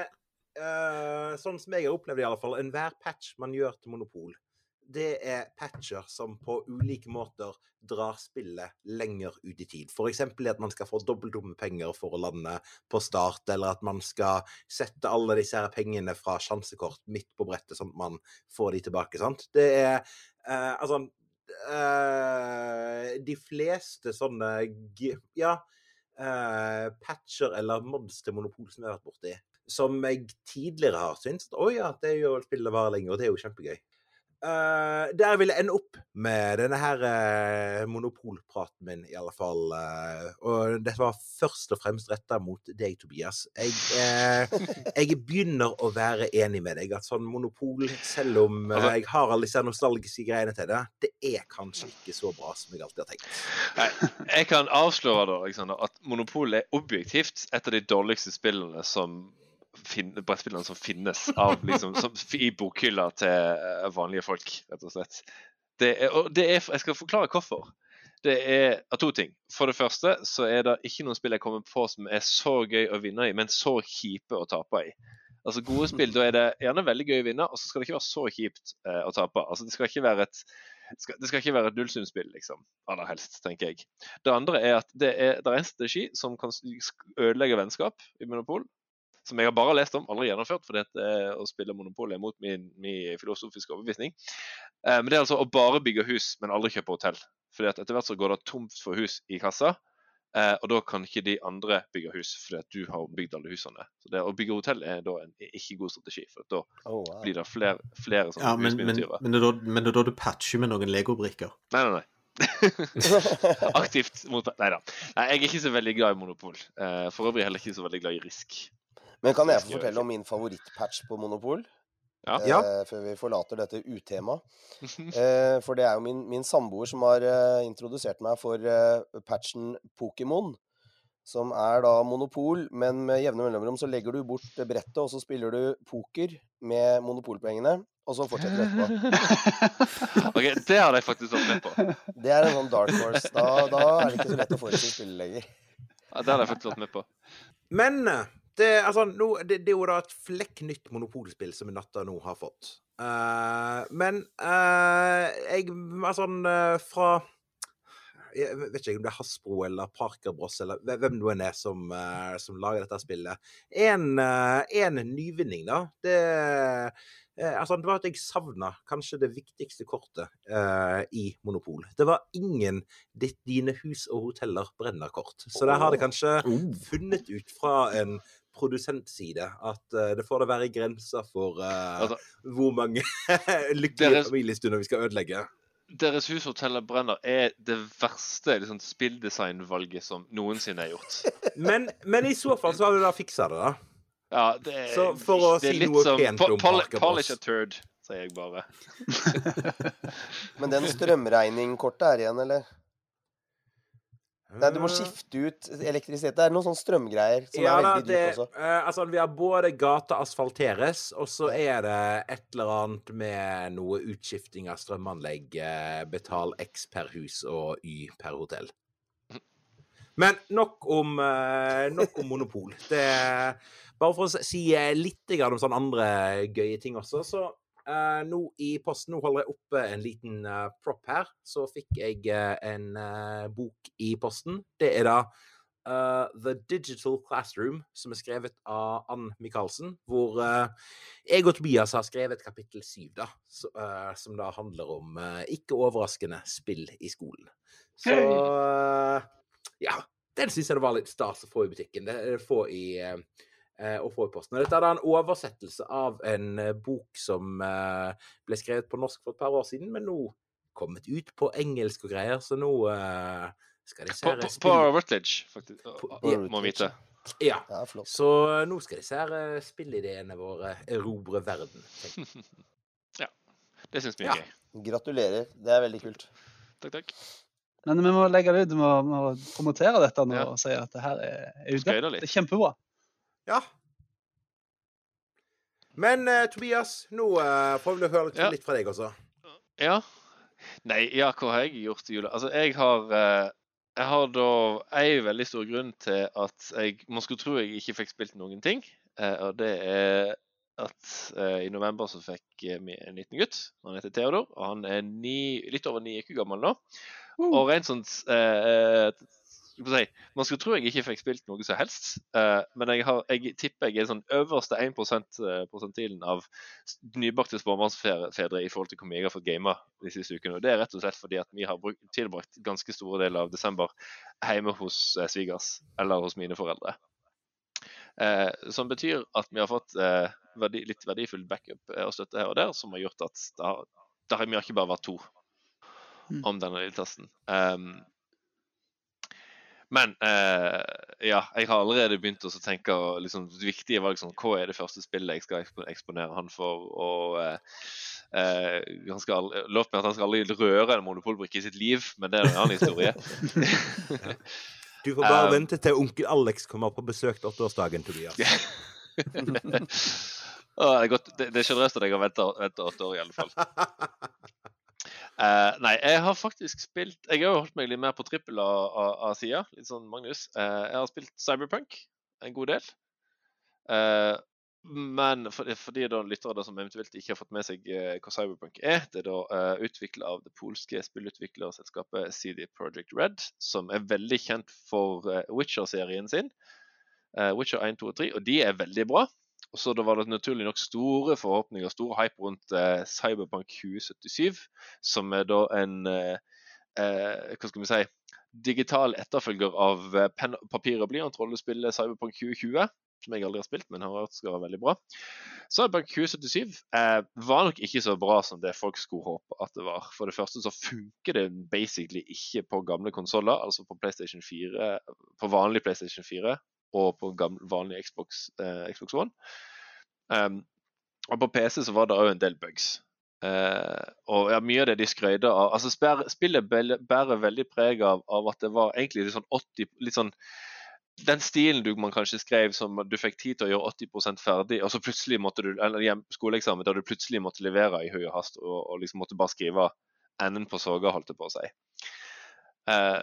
uh, Sånn som jeg har opplevd det, i alle fall, enhver patch man gjør til Monopol, det er patcher som på ulike måter drar spillet lenger ut i tid. F.eks. at man skal få dobbelt med penger for å lande på start, eller at man skal sette alle disse her pengene fra sjansekort midt på brettet, sånn at man får de tilbake. sant? Det er eh, Altså eh, De fleste sånne Ja. uh, patcher eller mods til Monopol som jeg har vært borti, som jeg tidligere har syntes å ja, det gjør spillet bare lenger, og det er jo kjempegøy. Eh, der vil jeg ende opp med denne her uh, monopolpraten min, i alle fall. Uh, og dette var først og fremst retta mot deg, Tobias. Jeg, jeg begynner å være enig med deg. At sånn monopol, selv om Altså- jeg har alle disse nostalgiske greiene til det, det er kanskje ikke så bra som jeg alltid har tenkt. Nei, jeg kan avsløre da, Alexander, at Monopol er objektivt et av de dårligste spillene som brettspillene som finnes av, liksom, som, i bokhylla til eh, vanlige folk, rett og slett. Det er, og det er, jeg skal forklare hvorfor. Det er av to ting. For det første så er det ikke noen spill jeg kommer på som er så gøy å vinne i, men så kjipe å tape i. Altså Gode spill, da er det gjerne veldig gøy å vinne, og så skal det ikke være så kjipt eh, å tape. Altså Det skal ikke være et skal, det skal ikke være et nullsumspill, liksom. Aller helst, tenker jeg. Det andre er at det er, det er en strategi som kan ødelegge vennskap i Monopol. Som jeg har bare lest om, aldri gjennomført, for det eh, å spille Monopolet er mot min, min filosofiske overbevisning. Eh, men det er altså å bare bygge hus, men aldri kjøpe hotell. Fordi at etter hvert så går det tomt for hus i kassa, eh, og da kan ikke de andre bygge hus, fordi at du har bygd alle husene. Så det å bygge hotell er da en ikke god strategi, for da Oh, wow. blir det flere, flere sånne Ja, men, men, husminiatyrer. men, det er da, men det er da du patcher med noen legobrikker. Nei, nei, nei. Aktivt mot Nei da. Nei, jeg er ikke så veldig glad i Monopol. Eh, for øvrig heller ikke så veldig glad i Risk. Men kan jeg få fortelle om min favorittpatch på Monopol? Ja. Eh, Ja. Før vi forlater dette utemaet. Eh, for det er jo min, min samboer som har eh, introdusert meg for eh, patchen Pokémon. Som er da monopol, men med jevne mellomrom så legger du bort brettet, og så spiller du poker med monopolpoengene, og så fortsetter du etterpå. OK, det hadde jeg faktisk vært med på. Det er en sånn dark horse. Da, da er det ikke så lett å forutsi spillet lenger. Ja, det hadde jeg faktisk vært med på. Men eh, det, altså, nå, det, det er jo da et flekknytt monopolspill som Natta nå har fått. Uh, men uh, jeg Altså uh, fra jeg vet ikke om det er Hasbro eller Parker Bros eller hvem det er som, som lager dette spillet. En, en nyvinning, da. Det, altså, det var at jeg savna kanskje det viktigste kortet eh, i Monopol. Det var ingen ditt, Dine hus og hoteller brenner-kort. Så der har det kanskje funnet ut fra en produsentside at uh, det får da være grenser for uh, Altså, hvor mange lykkelige Deres- familiestunder vi skal ødelegge. Deres hus hoteller brenner er det verste liksom, spilldesignvalget som noensinne er gjort. Men, men i så fall så har du da fiksa det, da. Ja, det er, Så for å det er si litt noe som pent om. Polish a turd, sier jeg bare. Men den strømregningkortet er igjen, eller? Nei, du må Eh, skifte ut elektrisitet. Det er noen sånne strømgreier som ja, er veldig dyrt også. Uh, altså, vi har både gata asfalteres, og så er det et eller annet med noe utskifting av strømanlegg. eh, betal X per hus og Y per hotell. Men nok om, nok om monopol. Det, bare for å si litt om sånne andre gøye ting også, så eh, nå i posten Nå holder jeg oppe en liten uh, prop her. Så fikk jeg uh, en bok i posten. Det er da The Digital Classroom, som er skrevet av Ann Michaelsen. Hvor jeg og Tobias har skrevet kapittel syv, da. Så, som da handler om, ikke overraskende, spill i skolen. Så ja. Den syns jeg det var litt stas å få i butikken. Det, er få i eh, å få i posten. Og Dette er da en oversettelse av en eh, bok som eh, ble skrevet på norsk for et par år siden, men nå kommet ut på engelsk og greier, så nå eh, skal de På, her på, på Rutledge, faktisk. På- Ja, ja. Må vite. Ja. Ja. Så eh, nå skal disse her eh, spillideene våre erobre verden. jeg. Det syns vi Ja. er gøy. Gratulerer. Det er veldig kult. Takk, takk. Men vi må legge det ut, vi må, må promotere dette nå Ja. og si at det her er, er ute. Det er kjempebra. Ja. Men eh, Tobias, nå eh, får vi høre litt, Ja. litt fra deg også. Ja. Nei, ja, hva har jeg gjort i jula? Altså, jeg har eh, Jeg har da en veldig stor grunn til at jeg Man skulle tro jeg ikke fikk spilt noen ting, eh, og det er at eh, i november så fikk eh, vi en liten gutt. Han heter Theodor, og han er ni, litt over ni uker gammel nå. Og rent sånn eh, si, Man skulle tro jeg ikke fikk spilt noe som helst, uh, men jeg, har, jeg tipper jeg er sånn øverste 1 %-prosentilen av nybakte småbarnsfedre i forhold til hvor mye jeg har fått gama de siste ukene. Og Det er rett og slett fordi at vi har brukt, tilbrakt ganske store deler av desember hjemme hos eh, svigers eller hos mine foreldre. Eh, som betyr at vi har fått eh, verdi, litt verdifull backup eh, og støtte her og der, som har gjort at det har, det har vi har ikke bare vært to Mm. om denne lille testen. Um, men eh, ja, jeg har allerede begynt å tenke liksom, viktige valg sånn, hva er det første spillet jeg skal eksponere han for. og eh, eh, han skal, Lovt meg at han skal aldri røre en monopolbrikke i sitt liv, men det er en annen historie. Du får bare Um, vente til onkel Alex kommer på besøk til åtteårsdagen, Tobias. Det, er godt, det, det er sjenerøst at jeg har venta åtte år, i alle fall. Eh, nei, jeg har faktisk spilt Jeg har jo holdt meg litt mer på trippel av, av, av sida, litt sånn Magnus. Uh, jeg har spilt Cyberpunk en god del. Uh, men for, for de lyttere som eventuelt ikke har fått med seg hva Cyberpunk er, det er da uh, utvikla av det polske spillutviklerselskapet CD Projekt Red, som er veldig kjent for Witcher-serien sin. Witcher 1, 2 og 3, og de er veldig bra. Og så da var det naturlig nok store forhåpninger, stor hype rundt eh, Cyberpunk 2077, som er da en eh, eh, Hva skal vi si digital etterfølger av eh, penn, papir og blyant-rollespillet Cyberpunk 2020. Som jeg aldri har spilt, men har hørt skal være veldig bra. Cyberpunk 2077 eh, var nok ikke så bra som det folk skulle håpe at det var. For det første så funker det basically ikke på gamle konsoller, altså på PlayStation 4, på vanlig PlayStation 4 og på gamle, vanlig Xbox, eh, Xbox One. Um, og på PC så var det òg en del bugs. Uh, og ja, mye av det de skrøyde av altså Spillet bærer veldig preg av, av at det var egentlig litt sånn 80 litt sånn den stilen du man kanskje skrev som du fikk tid til å gjøre 80% ferdig, og så plutselig måtte du eller hjem, skoleeksamen der du plutselig måtte levere i høy hast og, og liksom måtte bare skrive enden på soga, holdt det på å si. Eh,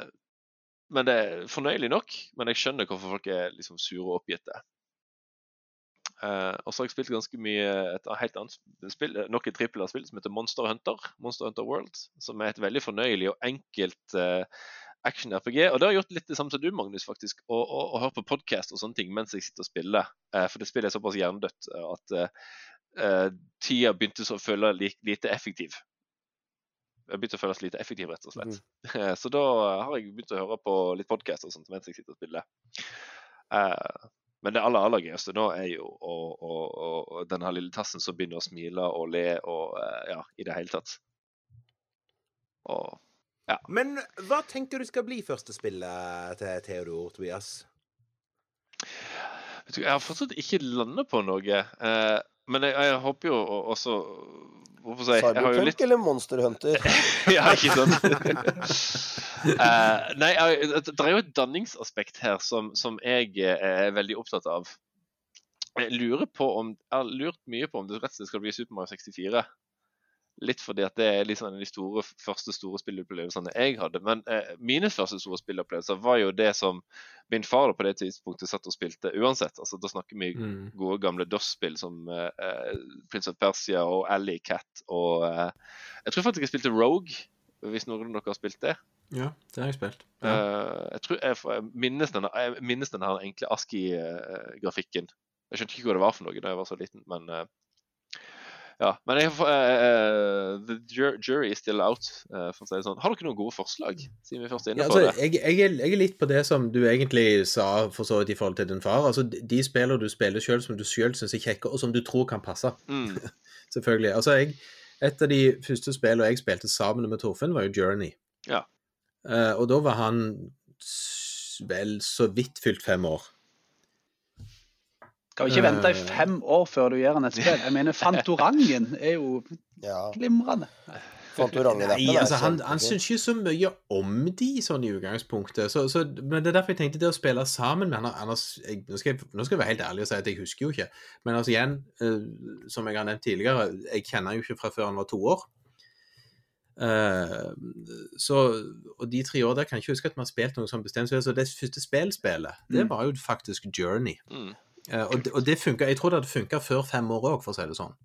men det er fornøyelig nok, men jeg skjønner hvorfor folk er liksom sure og oppgitte. Uh, og så har jeg spilt ganske mye et helt annet spill, nok et trippel spill som heter Monster Hunter. Monster Hunter World, som er et veldig fornøyelig og enkelt uh, action-RPG. Og det har gjort litt det samme som du, Magnus, faktisk. Å å- å høre på podkast og sånne ting mens jeg sitter og spiller. Uh, for det spillet er såpass hjernedødt eh, at eh, eh, tida begynte å føle li lite effektiv. Jeg begynte å føles lite effektiv, rett og slett. Så da har jeg begynt å høre på litt podkast og sånt mens jeg sitter og spiller. Uh, men det aller aller gøyeste nå er jo å, å, å, denne lille tassen som begynner å smile og le og eh, ja, i det hele tatt. Og Men hva tenker du skal bli første spillet til Theodor, Tobias? jeg har fortsatt ikke landet på noe. Eh, men jeg, jeg håper jo også si Cyberpunk litt eller Monster Hunter? Ja, ikke sant? uh, nei, det er jo et danningsaspekt her som, som jeg eh, er veldig opptatt av. Jeg lurer på om Jeg har lurt mye på om det rett og slett skal bli Super Mario 64. Litt fordi at det er liksom de store, første store spillopplevelsene jeg hadde. Men eh, mine første store spillopplevelser var jo det som min far på det tidspunktet satt og spilte uansett. Altså Da snakker vi Mm. gode gamle DOS-spill som eh, eh, Prince of Persia og Alley Cat og eh, Jeg tror faktisk jeg spilte Rogue, hvis noen av dere har spilt det. Ja, det har jeg spilt. Ja. Eh, jeg tror jeg, jeg minnes denne, jeg minnes denne enkle ASKI-grafikken. Jeg skjønte ikke hva det var for noe da jeg var så liten, men eh, ja. Men jeg, uh, the jury is still out, uh, for å si det sånn. Har dere noen gode forslag, siden vi først er inne Ja, altså, det? jeg, jeg, jeg er litt på det som du egentlig sa for så vidt i forhold til din far. Altså, de- De spiller du spiller sjøl som du sjøl syns er kjekke, og som du tror kan passe. Mm, Selvfølgelig. Altså, jeg, et av de første spillene jeg spilte sammen med Torfinn, var jo Journey. Ja. Uh, og da var han vel så vidt fylt fem år. Skal ikke vente i fem år før du gjør han et spill. Jeg mener, Fantorangen er jo glimrende. Fantorangen Nei, altså, han, han syns ikke så mye om de sånn i utgangspunktet. Så, så, men det er derfor jeg tenkte det å spille sammen med han Anders jeg, nå, skal jeg, nå skal jeg være helt ærlig og si at jeg husker jo ikke. Men altså igjen, uh, som jeg har nevnt tidligere, jeg kjenner han jo ikke fra før han var to år. Uh, så, og de tre år der kan jeg ikke huske at vi har spilt noe sånt bestemt. Så det første spillspillet, det Mm. var jo faktisk Journey. mm. Eh, og det, og det funker, Jeg tror det hadde funka før fem år òg, for å si det sånn.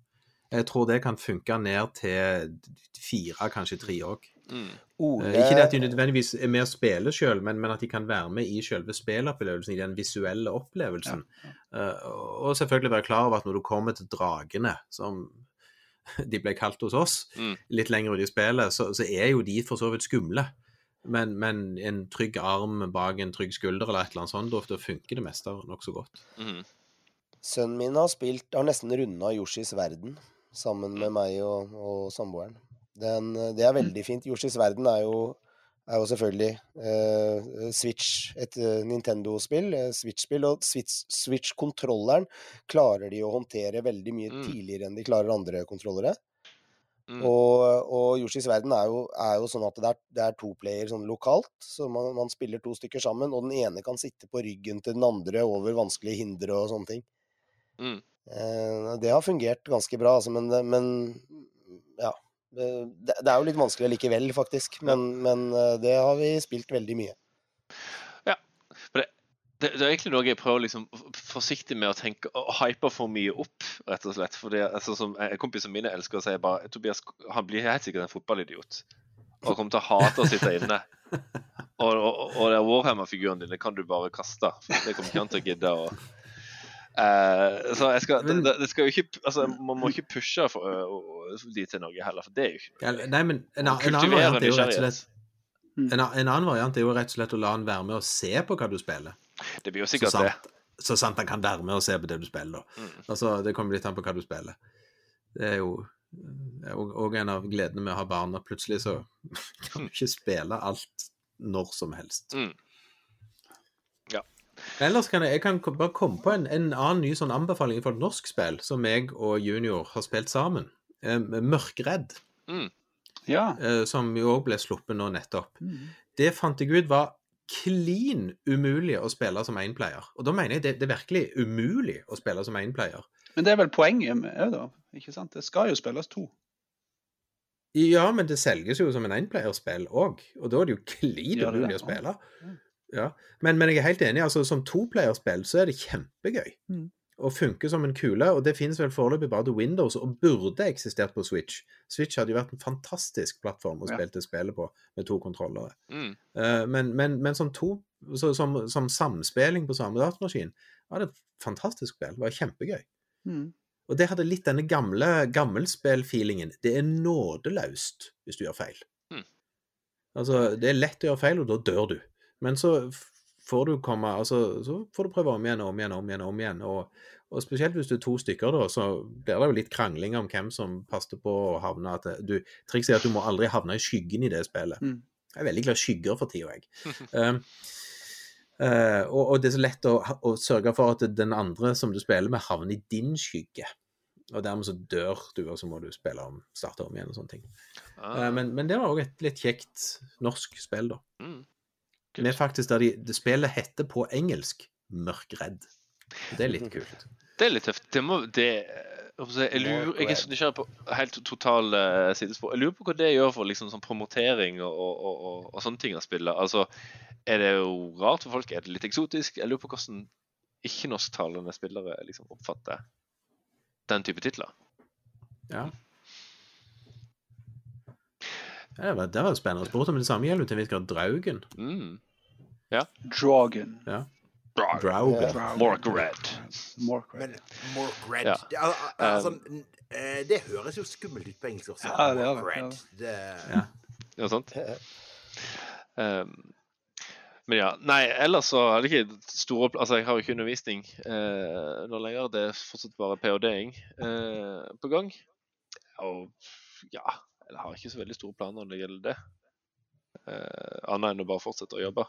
Jeg tror det kan funke ned til fire, kanskje tre òg. Mm. Ole Eh, Ikke det at de nødvendigvis er med å spille sjøl, men, men at de kan være med i selve spillopplevelsen, i den visuelle opplevelsen. Ja. og selvfølgelig være klar over at når du kommer til dragene, som de ble kalt hos oss, Mm. litt lenger ute i spillet, så, så er jo de for så vidt skumle. Men, men en trygg arm bak en trygg skulder eller et eller annet sånt, da, funker det meste nokså godt. Mm. Sønnen min har spilt, har nesten runda Yoshis verden sammen med meg og, og samboeren. Den, det er veldig fint. Yoshis verden er jo, er jo selvfølgelig eh, Switch, et eh, Nintendo-spill, eh, Switch-spill. Og Switch- Switch-kontrolleren klarer de å håndtere veldig mye Mm. tidligere enn de klarer andre kontrollere. Mm. Og, og Yoshis verden er jo, er jo sånn at det er, det er to player sånn lokalt, så man, man spiller to stykker sammen, og den ene kan sitte på ryggen til den andre over vanskelige hindre og sånne ting. Mm. Eh, det har fungert ganske bra, altså, men, men ja. Det, det er jo litt vanskelig likevel, faktisk. Men, men eh, det har vi spilt veldig mye. Det, det er egentlig noe jeg prøver liksom forsiktig med å tenke og hype for mye opp, rett og slett. Fordi altså, som Kompisene mine elsker å si bare Tobias han blir helt sikkert en fotballidiot. Og kommer til å hate å sitte inne. Og, og, og den Warhammer-figuren din kan du bare kaste. For det kommer ikke han til å gidde å Uh, Så jeg skal, det, det- det skal jo ikke altså, Man må ikke pushe for, uh, de til Norge heller, for det er jo ikke Ja, nei, men en, en annen variant er jo rett og slett en, en annen variant er jo rett og slett å la han være med og se på hva du spiller. Det blir jo Så sikkert det. så sant han kan være med og se på det du spiller, da. Mm. Altså, det kommer litt an på hva du spiller. Det er jo òg en av gledene med å ha barn, at plutselig så kan du ikke spille alt når som helst. Mm. Ellers kan jeg, jeg kan bare komme på en, en annen ny sånn anbefaling for et norsk spill som jeg og Junior har spilt sammen. Eh, Mørkredd, Mm. Ja. eh, som jo òg ble sluppet nå nettopp. Mm. Det fant jeg ut var klin umulig å spille som énplayer. Og da mener jeg det, det er virkelig umulig å spille som énplayer. Men det er vel poenget med det, da. Ikke sant? Det skal jo spilles to. Ja, men det selges jo som en énplayerspill òg, og da er det jo klin umulig å spille. Ja. Ja. Men, men jeg er helt enig, altså som toplayerspill så er det kjempegøy. Mm. Og funker som en kule, og det finnes vel foreløpig bare til Windows, og burde eksistert på Switch. Switch hadde jo vært en fantastisk plattform å spille til spillet på, med to kontrollere. Mm. Uh, men, men, men som, to, så, som, som samspilling på samme datamaskin var det et fantastisk spill. Det var kjempegøy. Mm. Og det hadde litt denne gamle gammelspill-feelingen. Det er nådeløst hvis du gjør feil. Mm. Altså, det er lett å gjøre feil, og da dør du. Men så får du komme altså, Så får du prøve om igjen og om igjen og om igjen. om igjen. Og, og spesielt hvis du er to stykker, da, så blir det jo litt krangling om hvem som passer på å havne at du, Trikset er at du må aldri havne i skyggen i det spillet. Mm. Jeg er veldig glad i skygger for tida, jeg. Um, uh, og, og det er så lett å, å sørge for at den andre som du spiller med, havner i din skygge. Og dermed så dør du, og så må du spille om, starte om igjen og sånne ting. Ah. Uh, men, men det var òg et litt kjekt norsk spill, da. Mm. Med faktisk der de, spiller spillet heter på engelsk 'Mørkredd'. Det er litt kult. Det er litt tøft. Det må det jeg, jeg, lurer, jeg er så nysgjerrig på helt total uh, sidespor. Jeg lurer på hva det gjør for liksom, sånn promotering og, og, og, og, og sånne ting av spillet. Altså, er det jo rart for folk? Er det litt eksotisk? Jeg lurer på hvordan ikke-norsktalende spillere liksom oppfatter den type titler. Ja. Ja, det var, det var spennende spurt om det samme gjelder jo til en viss grad Draugen. Mm. Ja. Draugen. Ja. Mork Draugen. Morkred. Morkred. Mork Ja. det, al- al- altså, n- eh, det høres jo skummelt ut på engelsk også. Ja, det gjør det, Det, Ja. Ja, sant? Um, men ja. Nei, ellers så hadde jeg ikke store Altså, jeg har jo ikke undervisning uh, nå lenger. Det er fortsatt bare ph.d.-ing uh, på gang. Og ja Jeg har ikke så veldig store planer når det gjelder det. Eh, Annet enn å bare fortsette å jobbe.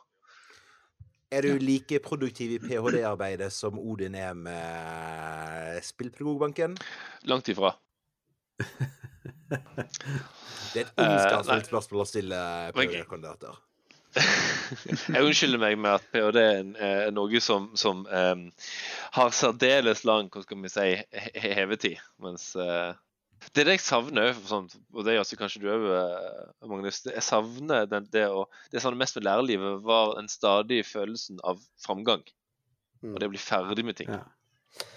Er du like produktiv i ph.d.-arbeidet som Odin er med Spillpedagogbanken? Langt ifra. Det er et Eh, ondskapsfullt spørsmål å stille ph.d.-kandidater. jeg unnskylder meg med at ph.d. er noe som, som um, har særdeles lang hva skal vi si, he- he- hevetid. Mens eh, det er det jeg savner, sånn, og det gjør så kanskje du òg, Magnus. det- Jeg savner den, det å Det som er mest med lærerlivet, var den stadige følelsen av framgang. Og det å bli ferdig med ting. Ja.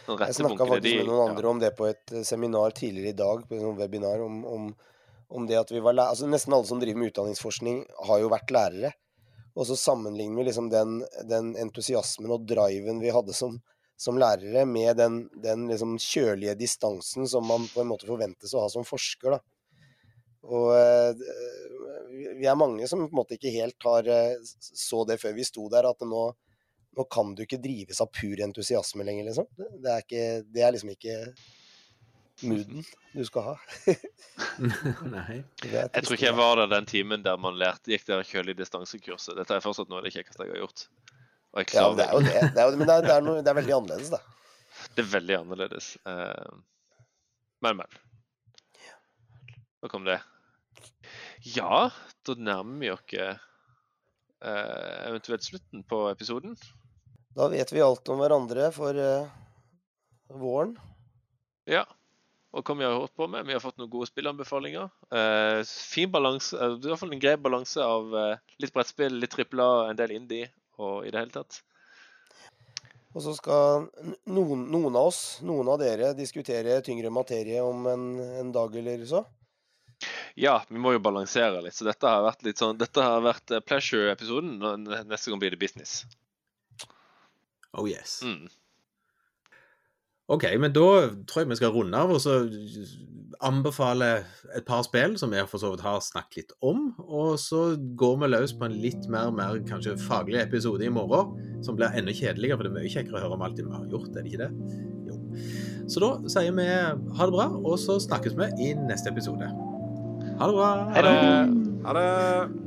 Sånn Jeg snakka faktisk faktisk med noen andre om det på et eh, seminar tidligere i dag, på et webinar, om, om, om det at vi var lærere Altså nesten alle som driver med utdanningsforskning, har jo vært lærere. Og så sammenligner vi liksom den, den entusiasmen og driven vi hadde som, som lærere, med den, den liksom kjølige distansen som man på en måte forventes å ha som forsker, da. Og eh, vi- er mange som på en måte ikke helt har eh, så det før vi sto der, at nå, nå kan du ikke drives av pur entusiasme lenger, liksom. Det, er, ikke, det er liksom ikke mooden du skal ha. Nei. Jeg tror ikke jeg var der den timen der man lærte, gikk det kjølig distansekurset. Dette er fortsatt noe av det kjekkeste jeg har gjort. Og Ja, det er jo det. det, er jo, men det er, det, er noe, det er veldig annerledes, da. Det er veldig annerledes. Eh, men, men. Nå kom det. Ja, da nærmer vi oss eh, eventuelt slutten på episoden. Da vet vi alt om hverandre for eh, våren. Ja. Og hva vi har holdt på med. Vi har fått noen gode spillanbefalinger. Fin balanse, i hvert fall en grei balanse av litt brettspill, litt trippel en del indie og i det hele tatt. Og så skal noen, noen av oss, noen av dere, diskutere tyngre materie om en, en dag eller så. Ja, vi må jo balansere litt, så dette har vært litt sånn Dette har vært eh, pleasure-episoden, neste gang blir det business. Oh yes. Mm. OK, men da tror jeg vi skal runde av og så anbefale et par spill som vi for så vidt har snakket litt om. Og så går vi løs på en litt mer, mer kanskje faglig episode i morgen, som blir enda kjedeligere, for det er mye kjekkere å høre om alt vi har gjort, er det ikke det? Jo. Så da sier vi ha det bra, og så snakkes vi i neste episode. Ha det bra. Ha det. Ha det!